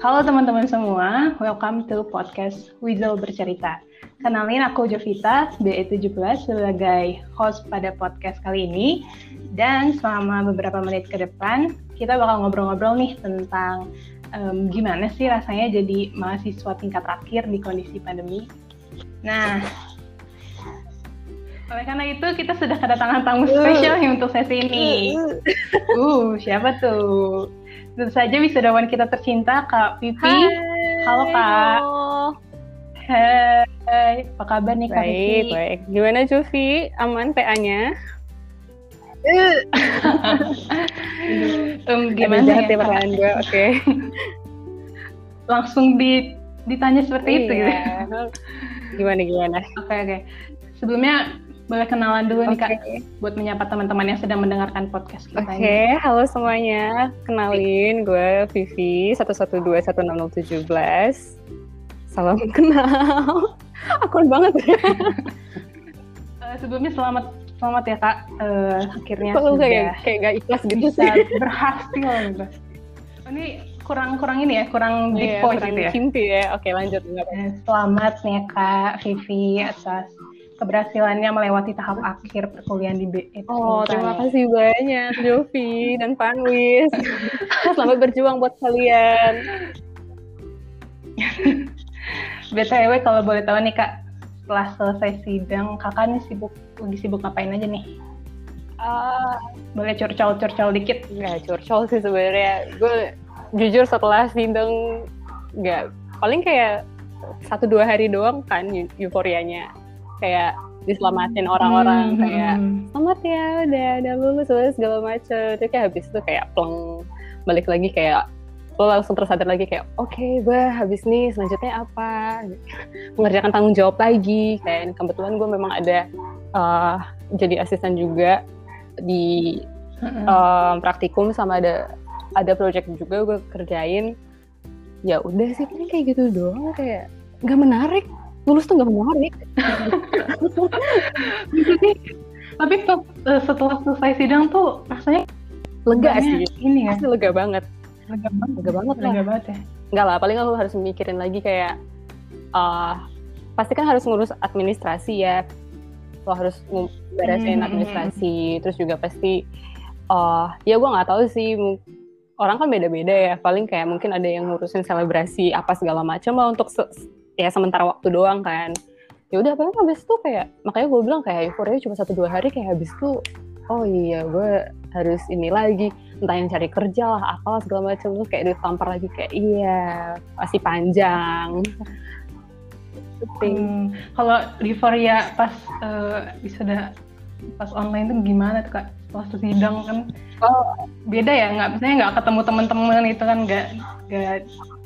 Halo teman-teman semua, welcome to podcast Wizel Bercerita. Kenalin aku Jovita, BE17 sebagai host pada podcast kali ini. Dan selama beberapa menit ke depan, kita bakal ngobrol-ngobrol nih tentang um, gimana sih rasanya jadi mahasiswa tingkat akhir di kondisi pandemi. Nah, oleh karena itu kita sudah kedatangan tamu spesial nih untuk sesi ini. Uh, siapa tuh? Tentu saja wisudawan kita tercinta Kak Pipi. Hai, halo Kak. Halo. Hai, apa kabar nih Kak Pipi? Baik, baik. Gimana Juvi? Aman PA-nya? um, gimana ya, ya pertanyaan gue, oke. Okay. Langsung di, ditanya seperti iya. itu gitu. Gimana gimana? Oke okay, oke. Okay. Sebelumnya boleh kenalan dulu okay. nih Kak, buat menyapa teman-teman yang sedang mendengarkan podcast kita. Oke, okay. halo semuanya. Kenalin, gue Vivi, 1121617. Salam kenal. Akun banget ya. uh, sebelumnya selamat selamat ya Kak, uh, akhirnya Kok sudah kayak, kayak gak ikhlas gitu bisa sih. berhasil gitu. Ini kurang kurang ini ya, kurang deep yeah, voice gitu ya. Cimpi ya. Oke, lanjut. Selamat nih Kak Vivi atas keberhasilannya melewati tahap akhir perkuliahan di BE. Oh, terima kasih banyak Jovi dan Panwis. Selamat berjuang buat kalian. BTW kalau boleh tahu nih Kak, setelah selesai sidang, kakak nih sibuk lagi sibuk ngapain aja nih? Uh, boleh curcol-curcol dikit? Nggak curcol sih sebenarnya. Gue jujur setelah sidang nggak paling kayak satu dua hari doang kan euforianya kayak diselamatin orang-orang hmm, kayak hmm. selamat ya udah udah lulus segala macem. Terus kayak habis itu kayak pleng balik lagi kayak lo langsung tersadar lagi kayak oke okay, gue habis nih selanjutnya apa? Mengerjakan tanggung jawab lagi. Kayak kebetulan gue memang ada uh, jadi asisten juga di um, praktikum sama ada ada project juga gue kerjain. Ya udah sih paling kayak gitu doang kayak nggak menarik lulus tuh gak menarik tapi uh, setelah selesai sidang tuh rasanya lega sih. ini ya? Pasti lega banget. Lega banget. Lega banget lah. Lega banget ya? Enggak lah paling aku harus mikirin lagi kayak uh, pasti kan harus ngurus administrasi ya. Lo harus beresin hmm, administrasi. hmm, hmm. terus juga pasti uh, ya gue nggak tahu sih orang kan beda-beda ya. Paling kayak mungkin ada yang ngurusin selebrasi apa segala macam lah untuk ya sementara waktu doang kan ya udah paling habis itu kayak makanya gue bilang kayak euforia cuma satu dua hari kayak habis itu oh iya gue harus ini lagi entah yang cari kerja lah apalah segala macam terus kayak ditampar lagi kayak iya masih panjang hmm, kalau euforia pas uh, bisa pas online tuh gimana tuh kak pas sidang kan oh. beda ya nggak misalnya nggak ketemu teman-teman itu kan nggak nggak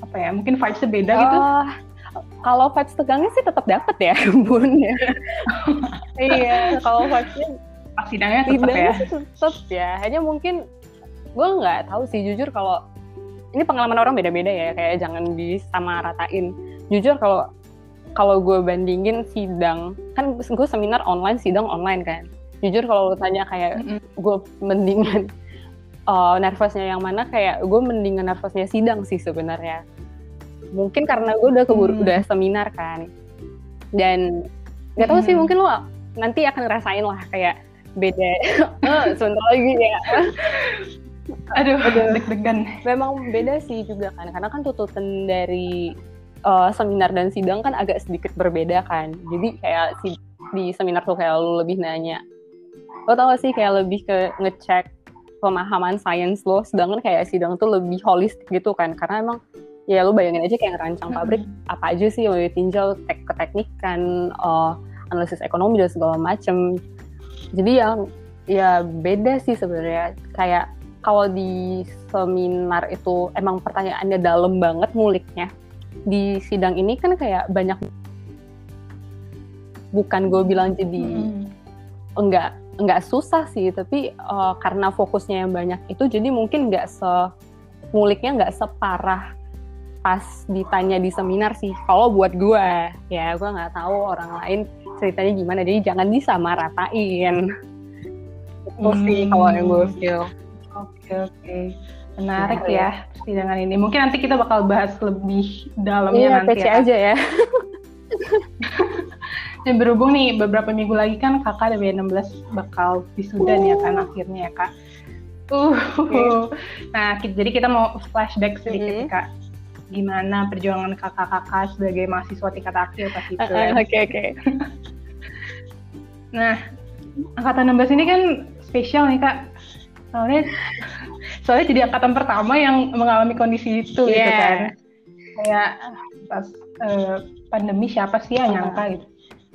apa ya mungkin vibesnya beda gitu. oh. gitu kalau vibes tegangnya sih tetap dapet ya bun ya. Iya kalau vibesnya pas sidangnya tetap ya. tetap ya. Hanya mungkin gue nggak tahu sih jujur kalau ini pengalaman orang beda-beda ya kayak jangan disamaratain. Jujur kalau kalau gue bandingin sidang kan gue seminar online sidang online kan. Jujur kalau lu tanya kayak mm -hmm. gue mendingan uh, nervousnya yang mana kayak gue mendingan nervousnya sidang sih sebenarnya mungkin karena gue udah keburu hmm. udah seminar kan. Dan nggak tahu hmm. sih mungkin lo nanti akan ngerasain lah kayak beda. Oh, sebentar lagi ya. Aduh, aduh. deg-degan. Memang beda sih juga kan karena kan tuntutan dari uh, seminar dan sidang kan agak sedikit berbeda kan. Jadi kayak si, di seminar tuh kayak lo lebih nanya lo tau gak sih kayak lebih ke ngecek pemahaman sains lo? Sedangkan kayak sidang tuh lebih holistik gitu kan karena emang ya lu bayangin aja kayak ngerancang pabrik hmm. apa aja sih yang ditinjau tek keteknikan uh, analisis ekonomi dan segala macem jadi yang ya beda sih sebenarnya kayak kalau di seminar itu emang pertanyaannya dalam banget nguliknya di sidang ini kan kayak banyak bukan gue bilang jadi hmm. enggak enggak susah sih tapi uh, karena fokusnya yang banyak itu jadi mungkin enggak se nguliknya enggak separah pas ditanya di seminar sih kalau buat gue ya gue nggak tahu orang lain ceritanya gimana jadi jangan disamaratain itu hmm. sih kalau yang gue feel oke okay, oke okay. Menarik ya persidangan ini. Mungkin nanti kita bakal bahas lebih dalamnya iya, nanti ya. aja ya. Dan berhubung nih beberapa minggu lagi kan kakak dari 16 bakal wisuda nih ya kan akhirnya ya kak. Uh, okay. nah jadi kita mau flashback sedikit mm -hmm. kak. Gimana perjuangan kakak-kakak sebagai mahasiswa tingkat akhir pas itu? Oke uh, oke. Okay, okay. nah angkatan 16 ini kan spesial nih kak. Soalnya soalnya jadi angkatan pertama yang mengalami kondisi itu yeah. gitu iya. kan kayak pas uh, pandemi siapa sih yang nyangka gitu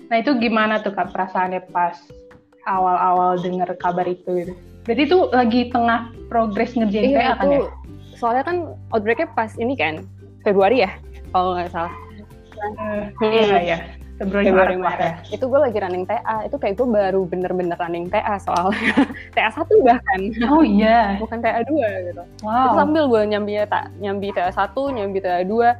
nah itu gimana tuh kak perasaannya pas awal-awal dengar kabar itu gitu jadi itu lagi tengah progres ngerjain iya, PA kan ya soalnya kan outbreaknya pas ini kan Februari ya kalau nggak salah uh, iya iya Februari, Februari Maret, Maret. Ya. Itu gue lagi running TA. Itu kayak gue baru bener-bener running TA soalnya. TA satu bahkan. Oh iya. Bukan TA dua gitu. Wow. Itu sambil gue nyambi ta nyambi TA satu, nyambi TA dua.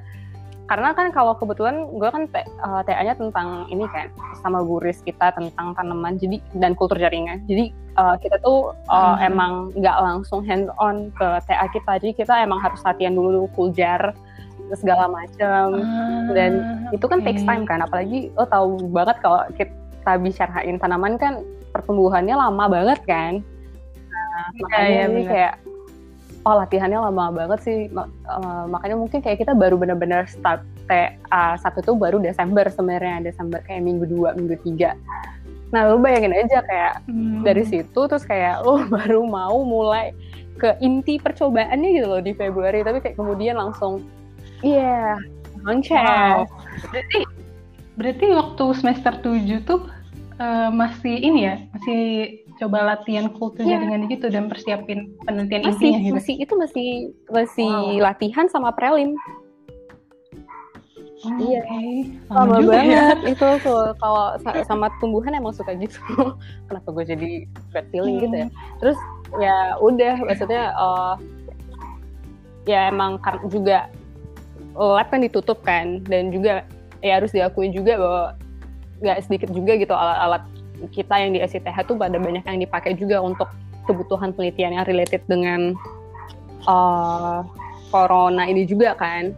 Karena kan kalau kebetulan gue kan uh, TA-nya tentang ini kan sama guris kita tentang tanaman jadi dan kultur jaringan. Jadi uh, kita tuh uh, hmm. emang nggak langsung hands on ke TA kita. Jadi kita emang harus latihan dulu kuljar segala macam ah, dan itu kan okay. takes time kan apalagi lo tahu banget kalau kita bicarain tanaman kan pertumbuhannya lama banget kan. Nah, iya, makanya ya, ini kayak oh latihannya lama banget sih. Uh, makanya mungkin kayak kita baru benar-benar start TA satu tuh baru Desember sebenarnya Desember kayak minggu dua minggu tiga. Nah lu bayangin aja kayak hmm. dari situ terus kayak lo baru mau mulai ke inti percobaannya gitu loh di Februari. Tapi kayak kemudian langsung Iya, yeah, launch. Wow. Berarti berarti waktu semester 7 tuh uh, masih ini ya, masih coba latihan kultur yeah. jaringan gitu dan persiapin penelitian masih, intinya gitu. Masih itu masih masih wow. latihan sama prelim. Oh, iya, okay. sama ya. banget ya. itu tuh kalau sama tumbuhan emang suka gitu. Kenapa gue jadi bad feeling hmm. gitu ya? Hmm. Terus ya udah, maksudnya uh, ya emang juga lab kan ditutup kan. Dan juga ya harus diakui juga bahwa nggak sedikit juga gitu alat-alat kita yang di SITH tuh pada banyak yang dipakai juga untuk kebutuhan penelitian yang related dengan uh, corona ini juga kan.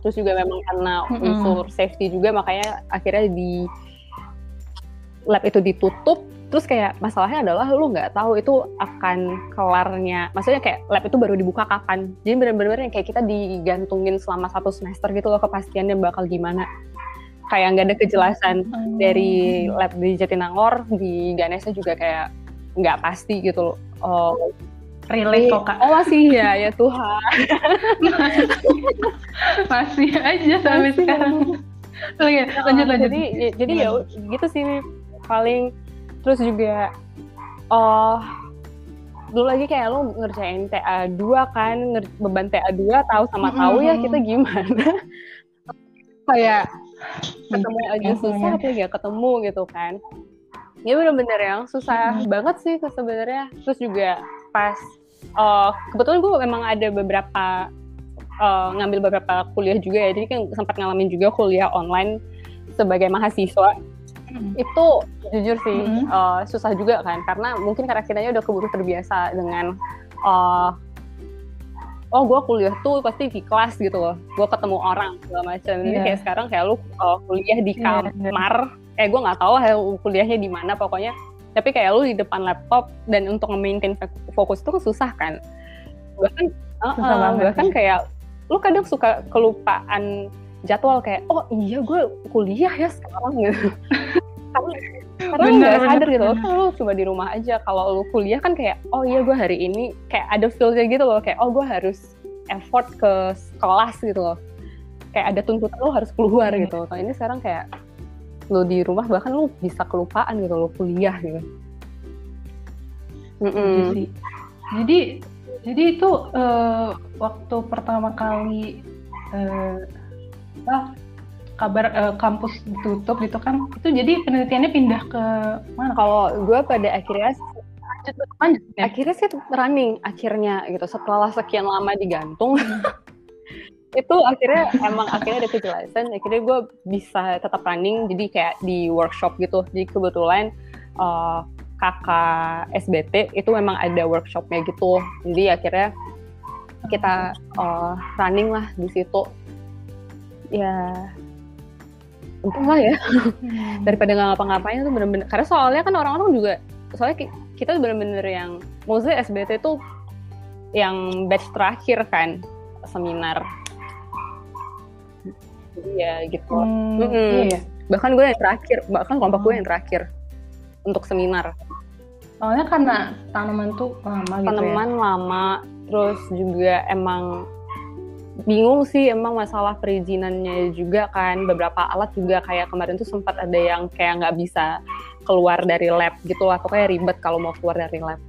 Terus juga memang karena unsur safety juga makanya akhirnya di lab itu ditutup terus kayak masalahnya adalah lu nggak tahu itu akan kelarnya. Maksudnya kayak lab itu baru dibuka kapan. Jadi benar-benar kayak kita digantungin selama satu semester gitu loh kepastiannya bakal gimana. Kayak nggak ada kejelasan hmm. dari lab di Jatinangor di Ganesha juga kayak nggak pasti gitu loh. Oh, relate kok kak. oh masih ya ya Tuhan. Masih aja sampai masih, sekarang. Lanjut lanjut. jadi jadi ya gitu sih paling terus juga oh dulu lagi kayak lo ngerjain TA 2 kan beban TA 2 tahu sama tahu ya kita gimana? Kayak ketemu aja susah apa ya ketemu gitu kan. Ya bener-bener yang susah banget sih sebenarnya. Terus juga pas uh, kebetulan gue memang ada beberapa uh, ngambil beberapa kuliah juga ya. Jadi kan sempat ngalamin juga kuliah online sebagai mahasiswa hmm. itu jujur sih hmm. uh, susah juga kan karena mungkin karena kitanya udah keburu terbiasa dengan uh, oh gue kuliah tuh pasti di kelas gitu loh gue ketemu orang segala macam yeah. ini iya. kayak sekarang kayak lu uh, kuliah di iya, kamar yeah. eh gue nggak tahu ya kuliahnya di mana pokoknya tapi kayak lu di depan laptop dan untuk nge-maintain fokus itu kan susah kan bahkan uh, uh, bahkan ya. kayak lu kadang suka kelupaan jadwal kayak oh iya gue kuliah ya sekarang gitu. Karena nggak sadar gitu loh lu cuma di rumah aja. Kalau lu kuliah kan kayak oh iya gue hari ini kayak ada feel kayak gitu loh kayak oh gue harus effort ke kelas gitu loh. Kayak ada tuntutan lo harus keluar gitu. Kalau ini sekarang kayak lo di rumah bahkan lo bisa kelupaan gitu lo kuliah gitu. Mm -mm. jadi jadi itu uh, waktu pertama kali uh, kabar uh, kampus ditutup gitu kan itu jadi penelitiannya pindah ke mana? Kalau gue pada akhirnya lanjut lanjut ya? akhirnya sih running akhirnya gitu setelah sekian lama digantung. Itu akhirnya emang akhirnya ada kejelasan akhirnya gue bisa tetap running jadi kayak di workshop gitu. Jadi kebetulan uh, kakak SBT itu memang ada workshopnya gitu. Jadi akhirnya kita uh, running lah di situ ya untung lah ya Hmm. daripada nggak ngapa-ngapain tuh bener-bener karena soalnya kan orang-orang juga soalnya ki- kita bener-bener yang mostly SBT tuh yang batch terakhir kan seminar jadi ya gitu Hmm, Mm-mm. iya ya. bahkan gue yang terakhir bahkan kelompok gue yang terakhir untuk seminar Soalnya karena tanaman tuh lama gitu ya. lama terus juga emang bingung sih emang masalah perizinannya juga kan beberapa alat juga kayak kemarin tuh sempat ada yang kayak nggak bisa keluar dari lab gitu lah pokoknya ribet kalau mau keluar dari lab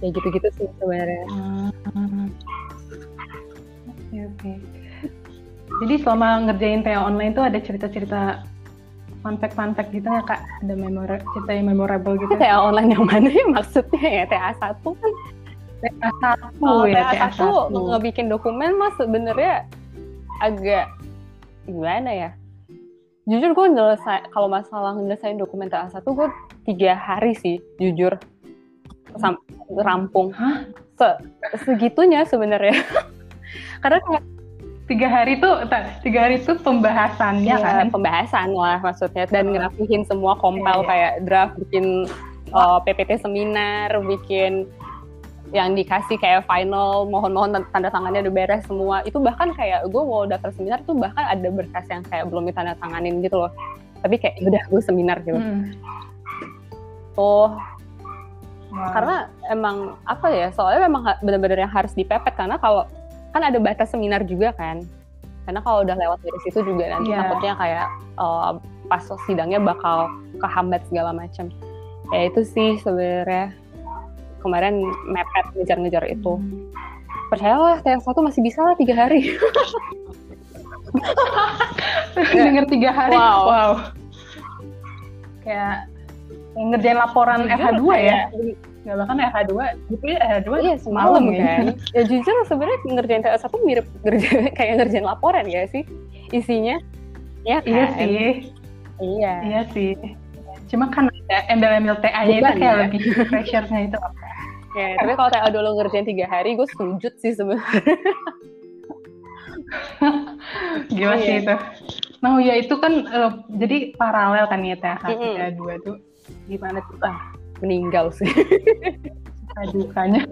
ya gitu-gitu sih sebenarnya Hmm. Oke oke. Jadi selama ngerjain TA online tuh ada cerita-cerita fun fact fun fact gitu nggak kak? Ada memora cerita yang memorable gitu? TA online yang mana ya maksudnya ya TA satu kan TA satu Oh, ya TA satu ngebikin dokumen mah sebenarnya agak gimana ya? Jujur gue nyelesai kalau masalah nyelesain dokumen TA satu gue tiga hari sih jujur Sam- rampung. Hah? Se- segitunya sebenarnya. Karena kayak Tiga hari tuh, tiga hari tuh pembahasannya ya, kan? pembahasan lah maksudnya dan Oh. ngerapihin semua Iya, iya. kayak draft bikin uh, PPT seminar, bikin yang dikasih kayak final, mohon-mohon tan- tanda tangannya udah beres semua. Itu bahkan kayak gue mau daftar seminar tuh bahkan ada berkas yang kayak belum ditanda tanganin gitu loh. Tapi kayak "Ya udah gue seminar gitu. Hmm. Tuh Wow. karena emang apa ya soalnya memang bener-bener yang harus dipepet karena kalau kan ada batas seminar juga kan karena kalau udah lewat dari situ juga nanti Iya. takutnya kayak eh, pas sidangnya bakal kehambat segala macam ya itu sih sebenarnya kemarin mepet ngejar-ngejar itu percayalah TA satu masih bisa lah tiga hari Dengar tiga hari. Wow. Kayak yang ngerjain laporan Jujur FH2 ya? kayak- Nggak bahkan FH2, gitu ya FH2 Iya semalam kan. Ya jujur sebenarnya ngerjain TA satu mirip ngerjain kayak ngerjain laporan ya sih isinya. Ya kan? Iya sih, Iya. iya sih. Cuma kan ada embel-embel TA-nya itu kayak ya. lebih pressure-nya itu. Ya, tapi kalau TA dulu ngerjain tiga hari, gue sujud sih sebenarnya. Gila Iya. sih itu. Nah ya itu kan eh, jadi paralel kan ya TA 1, Mm-mm. TA 2 tuh. Gimana tuh ah, Meninggal sih. suka dukanya?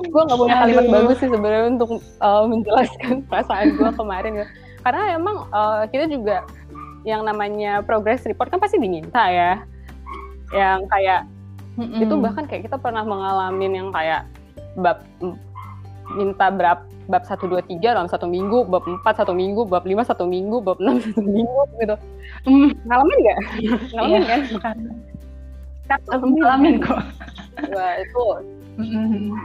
gue nggak punya kalimat bagus sih sebenarnya untuk uh, menjelaskan perasaan gue kemarin. ya. Karena emang uh, kita juga yang namanya progress report kan pasti diminta ya. Yang kayak Mm-mm. itu bahkan kayak kita pernah mengalami yang kayak bab minta berapa bab 1, 2, 3 dalam satu minggu, bab 4 satu minggu, bab 5 satu minggu, bab 6 satu minggu gitu. Hmm, Ngalamin nggak? Ngalamin Iya. kan? kan. Ngalamin kok. Wah, itu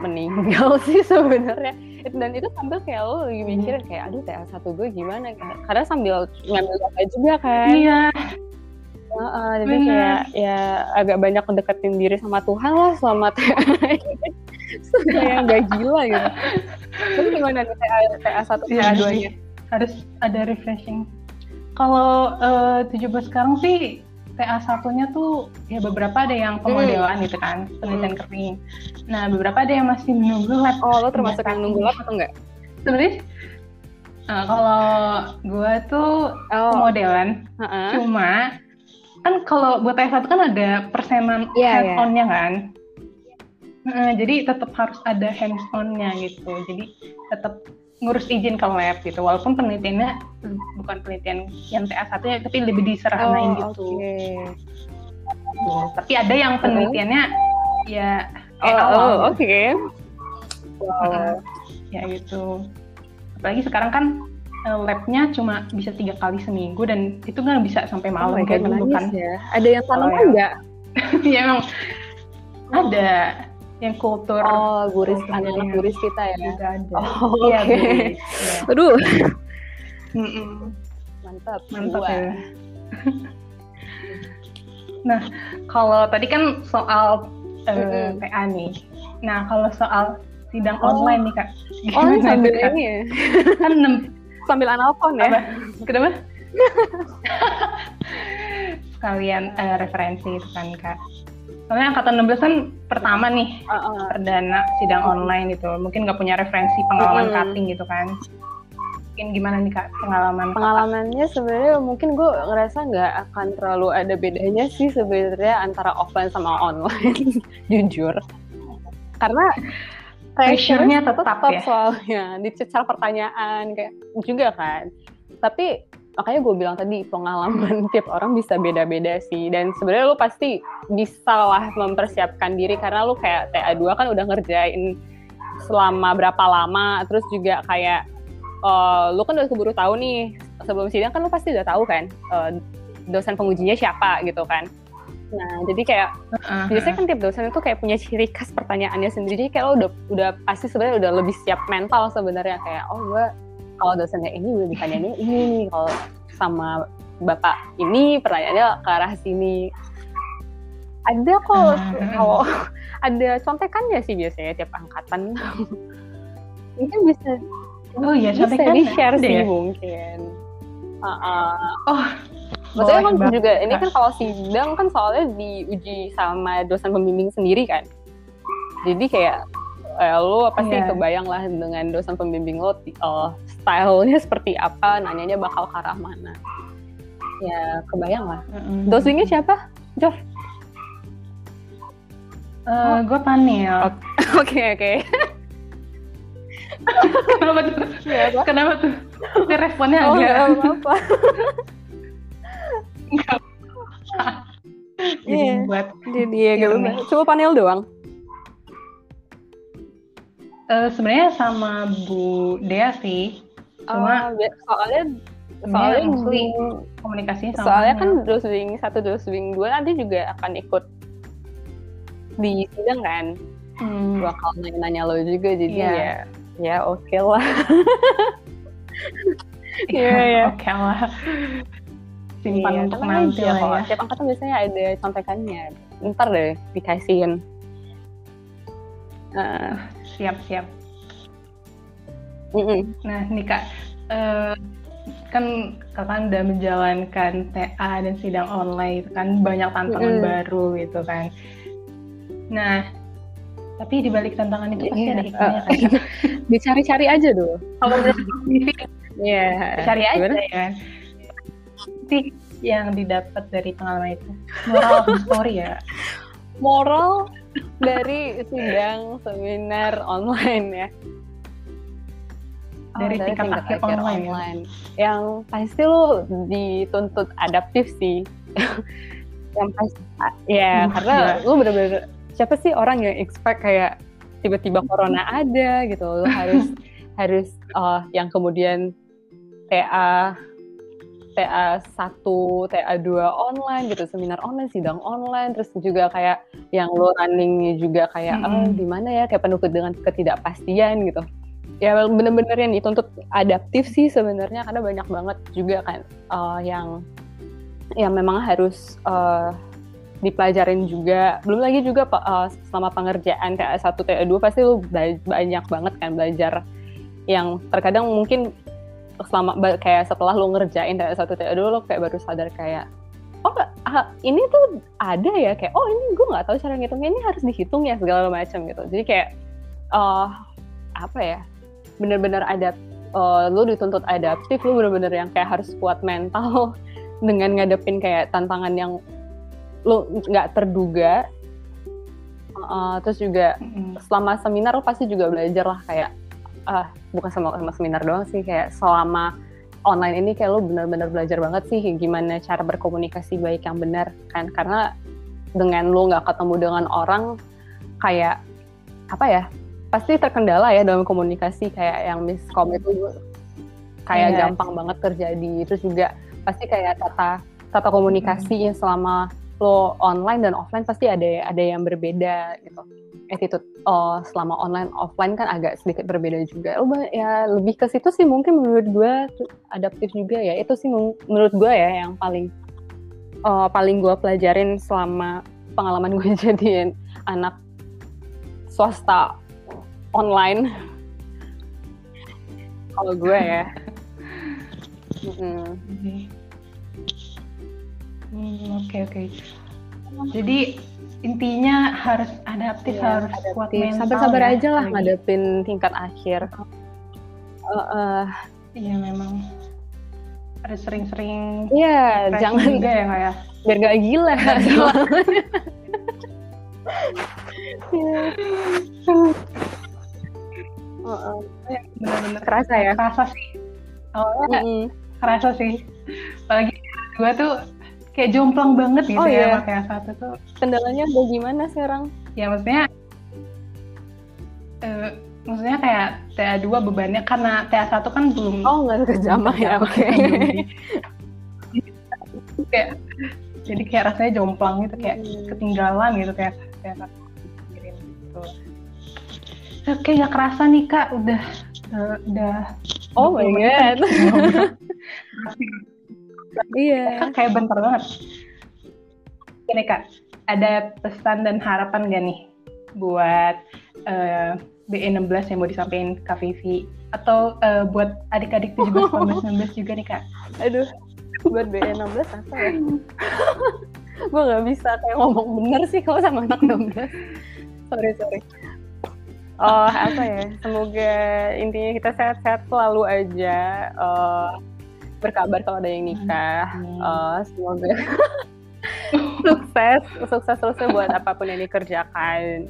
meninggal sih sebenarnya. Itu- Dan itu sambil kayak lo lagi mikirin kayak aduh TA satu gue gimana karena sambil ngambil data juga kan. Iya. Heeh, jadi Bener. kayak ya agak banyak mendeketin diri sama Tuhan lah selama TA. Supaya nggak gila gitu. Tapi gimana nih TA, TA satu dua nya? harus ada refreshing. Kalau eh, 17 sekarang sih TA satunya tuh ya beberapa ada yang pemodelan gitu kan, penelitian kering. Nah beberapa ada yang masih menunggu lab. Oh lo termasuk yang nunggu lab atau enggak? Sebenarnya eh, kalau gue tuh Oh, pemodelan, heeh. cuma kan kalau buat TA satu kan ada persenan hands iya. on-nya kan. Nah, jadi tetap harus ada hands on-nya gitu. Jadi tetap ngurus izin ke lab gitu. Walaupun penelitiannya bukan penelitian yang TA satu ya, tapi lebih diserahanain Oh, gitu. Tuh, Tapi ada yang penelitiannya ya Oh, eh, awal oh, gitu. oke. Wow. Heeh. ya gitu. Apalagi sekarang kan eh, labnya cuma bisa tiga kali seminggu dan itu nggak bisa sampai Oh malam my kayak dulu kan. ya. Ada yang tanaman Oh, ya. enggak? ya emang ada yang kultur Oh, guris anak-anak guris kita ya. juga ada. Oh, Iya, oke. guys. Iya. Aduh, mantap. Mantap ya. nah, kalau tadi kan soal eh, Mm-mm. PA nih. Nah, kalau soal sidang Oh. online nih, Kak. Oh, ini sambil Kak? ini ya. Kan Sambil analpon ya. apa? Kenapa? Sekalian eh, referensi itu kan, Kak. Soalnya angkatan 16 kan pertama nih Uh, uh. perdana sidang online gitu mungkin nggak punya referensi pengalaman Mm-mm. cutting gitu kan mungkin gimana nih kak pengalaman pengalamannya sebenarnya mungkin gue ngerasa nggak akan terlalu ada bedanya sih sebenarnya antara offline sama online jujur karena Pressure-nya tetap ya? soalnya dicecar pertanyaan kayak juga kan tapi makanya gue bilang tadi pengalaman tiap orang bisa beda-beda sih. Dan sebenarnya lu pasti bisa lah mempersiapkan diri karena lu kayak TA2 kan udah ngerjain selama berapa lama terus juga kayak eh, lu kan udah keburu tahu nih sebelum sidang kan lu pasti udah tahu kan eh, dosen pengujinya siapa gitu kan. Nah jadi kayak Heeh. biasanya kan tiap dosen itu kayak punya ciri khas pertanyaannya sendiri. Jadi kayak lo udah udah pasti sebenarnya udah lebih siap mental sebenarnya. Kayak oh gue kalau dosennya ini udah ditanyain ini nih kalau sama bapak ini pertanyaannya ke arah sini ada kok Hmm. kalau ada contekannya sih biasanya tiap angkatan mungkin bisa oh iya bisa contekan di share sih ya? mungkin Uh-uh. oh Maksudnya kan banget, juga ini kan kalau sidang kan soalnya diuji sama dosen pembimbing sendiri kan. Jadi kayak eh, lo pasti Iya. kebayang lah dengan dosen pembimbing lo ti- eh, stylenya seperti apa, nanyanya bakal ke arah mana. Ya kebayang lah. Mm-mm. Dosingnya siapa? Jov. Eh, gue panel Oke oke. kenapa tuh Ya, apa? kenapa tuh Ini responnya Oh agak nggak apa-apa. jadi Iya. buat Jadi ya nih. Cuma panel doang. Eh, sebenarnya sama Bu Dea sih Cuma- be- soalnya soalnya di- komunikasinya sama soalnya kan panel. doswing satu doswing dua nanti juga akan ikut di sidang kan Hmm. bakal nanya-nanya lo juga jadi Iya. ya ya oke lah Iya, iya. oke lah simpan Iya, untuk nanti lah ya tiap angkatan biasanya ada contekannya ntar deh dikasihin Nah, siap siap mm-mm. nah nih kak eh, kan kakak udah menjalankan TA dan sidang online kan banyak tantangan Mm-mm. baru gitu kan nah tapi di balik tantangan itu pasti Iya. ada hikmahnya kan Kak? dicari-cari aja dulu kalau Vivi Iya. cari aja Gimana? ya kan sih yang didapat dari pengalaman itu moral of the story ya moral dari sidang seminar online ya Dari tingkat akhir online ya? Yang pasti lu dituntut adaptif sih. yang pasti ya Uh, karena gila. lu bener-bener siapa sih orang yang expect kayak tiba-tiba corona ada gitu lu harus harus uh, yang kemudian TA TA 1, TA 2 online gitu, seminar online, sidang online, terus juga kayak yang lo runningnya juga kayak Mm-mm. oh di mana ya kayak penuh dengan ketidakpastian gitu. Ya bener-bener yang dituntut adaptif sih sebenarnya karena banyak banget juga kan uh, yang yang memang harus uh, dipelajarin juga. Belum lagi juga uh, selama pengerjaan TA 1, TA 2 pasti lo banyak banget kan belajar yang terkadang mungkin selama kayak setelah lo ngerjain TA 1 TA 2 lo kayak baru sadar kayak oh ah, ini tuh ada ya kayak oh ini gue nggak tahu cara ngitungnya ini harus dihitung ya segala macam gitu. Jadi kayak eh apa ya bener-bener ada eh, lo dituntut adaptif lo bener-bener yang kayak harus kuat mental dengan ngadepin kayak tantangan yang lo nggak terduga. Eh, terus juga selama seminar lo pasti juga belajar lah kayak ah bukan sama, sama seminar doang sih kayak selama online ini kayak lo benar-benar belajar banget sih gimana cara berkomunikasi baik yang benar kan? Karena dengan lo nggak ketemu dengan orang kayak apa ya pasti terkendala ya dalam komunikasi kayak yang miskom itu kayak Iya. gampang banget terjadi. Terus juga pasti kayak tata tata komunikasi yang selama lo online dan offline pasti ada ada yang berbeda gitu attitude oh, selama online offline kan agak sedikit berbeda juga. Ba- ya lebih ke situ sih mungkin menurut gue adaptif juga ya. Itu sih menurut gue ya yang paling eh, paling gue pelajarin selama pengalaman gue jadiin anak swasta online. Kalau gue ya. Hmm, Oke oke. Jadi intinya harus adaptif Iya, harus kuat adaptif. mental Sabar-sabar ya, aja lah lagi. ngadepin tingkat akhir. Uh, uh, iya memang harus sering-sering Iya, refreshing jangan juga ya kayak biar gak gila. gila. Uh, uh, bener-bener kerasa ya. kerasa sih awalnya Mm-mm. kerasa sih apalagi gue tuh kayak jomplang banget gitu Oh, ya iya. sama kayak satu tuh Kendalanya udah gimana sekarang? ya maksudnya eh, maksudnya kayak TA2 bebannya karena TA1 kan belum Oh nggak kejamah ya, oke. kayak jadi kayak rasanya jomplang gitu kayak Hmm. ketinggalan gitu kayak kayak satu pikirin gitu oke nggak kerasa nih kak udah eh, udah Oh my 20 menit. god. Iya. Kak, kayak bentar banget ini kak ada pesan dan harapan gak nih buat eh, BE16 yang mau disampaikan Kak Vivi atau eh, buat adik-adik 17, 18, 19 juga nih kak Aduh, buat BE16 apa ya? gue nggak bisa kayak ngomong bener sih kalau sama anak 16. sorry, sorry. Oh, apa ya? Semoga intinya kita sehat-sehat selalu aja. Eh, berkabar kalau ada yang nikah. Amin. Eh, semoga sukses, sukses terus ya buat apa pun yang dikerjakan.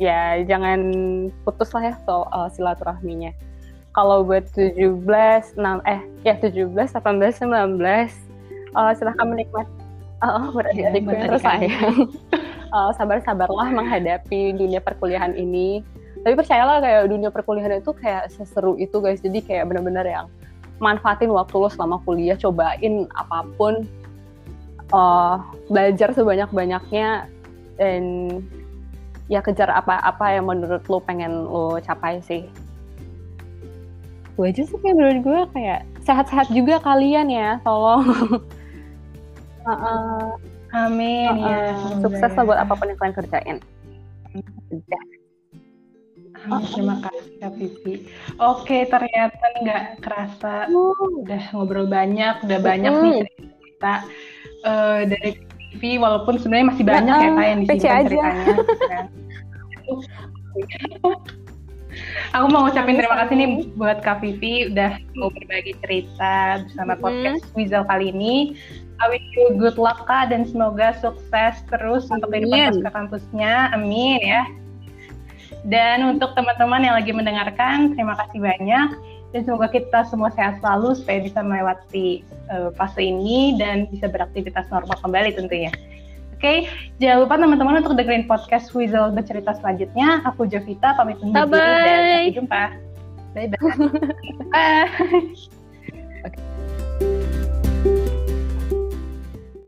Ya, jangan putus lah ya soal eh, silaturahminya. Kalau buat 17, 6, eh ya 17, 18, 19, eh, silahkan menikmati. Oh, buat Iya, adik-adik buat gue yang adik-adik. tersayang. Eh, sabar-sabarlah menghadapi dunia perkuliahan ini. Tapi percayalah kayak dunia perkuliahan itu kayak seseru itu guys. Jadi kayak bener-bener yang manfaatin waktu lo selama kuliah, cobain apa pun, eh, belajar sebanyak-banyaknya dan ya kejar apa-apa yang menurut lo pengen lo capai sih. Gue aja sih kayak menurut gue kayak sehat-sehat juga kalian ya, tolong. Heeh. Amin ya Heeh. semoga Sukses ya. lah buat apa pun yang kalian kerjain. Udah. Amin, terima kasih Kak Vivi oke ternyata nggak kerasa udah ngobrol banyak udah banyak nih cerita eh, dari Vivi walaupun sebenarnya masih banyak ya Nah, kak yang disimpan ceritanya kan. Aku mau ngucapin terima kasih nih buat Kak Vivi udah mau berbagi cerita bersama podcast Wizel kali ini. I wish you good luck Kak dan semoga sukses terus untuk kehidupan Amin. pasca kampusnya. Amin ya. Dan untuk teman-teman yang lagi mendengarkan, terima kasih banyak. Dan semoga kita semua sehat selalu supaya bisa melewati eh, fase ini dan bisa beraktivitas normal kembali tentunya. Oke, jangan lupa teman-teman untuk dengerin podcast Wizel bercerita selanjutnya. Aku Jovita, pamit undur diri dan sampai jumpa. Bye-bye. Bye.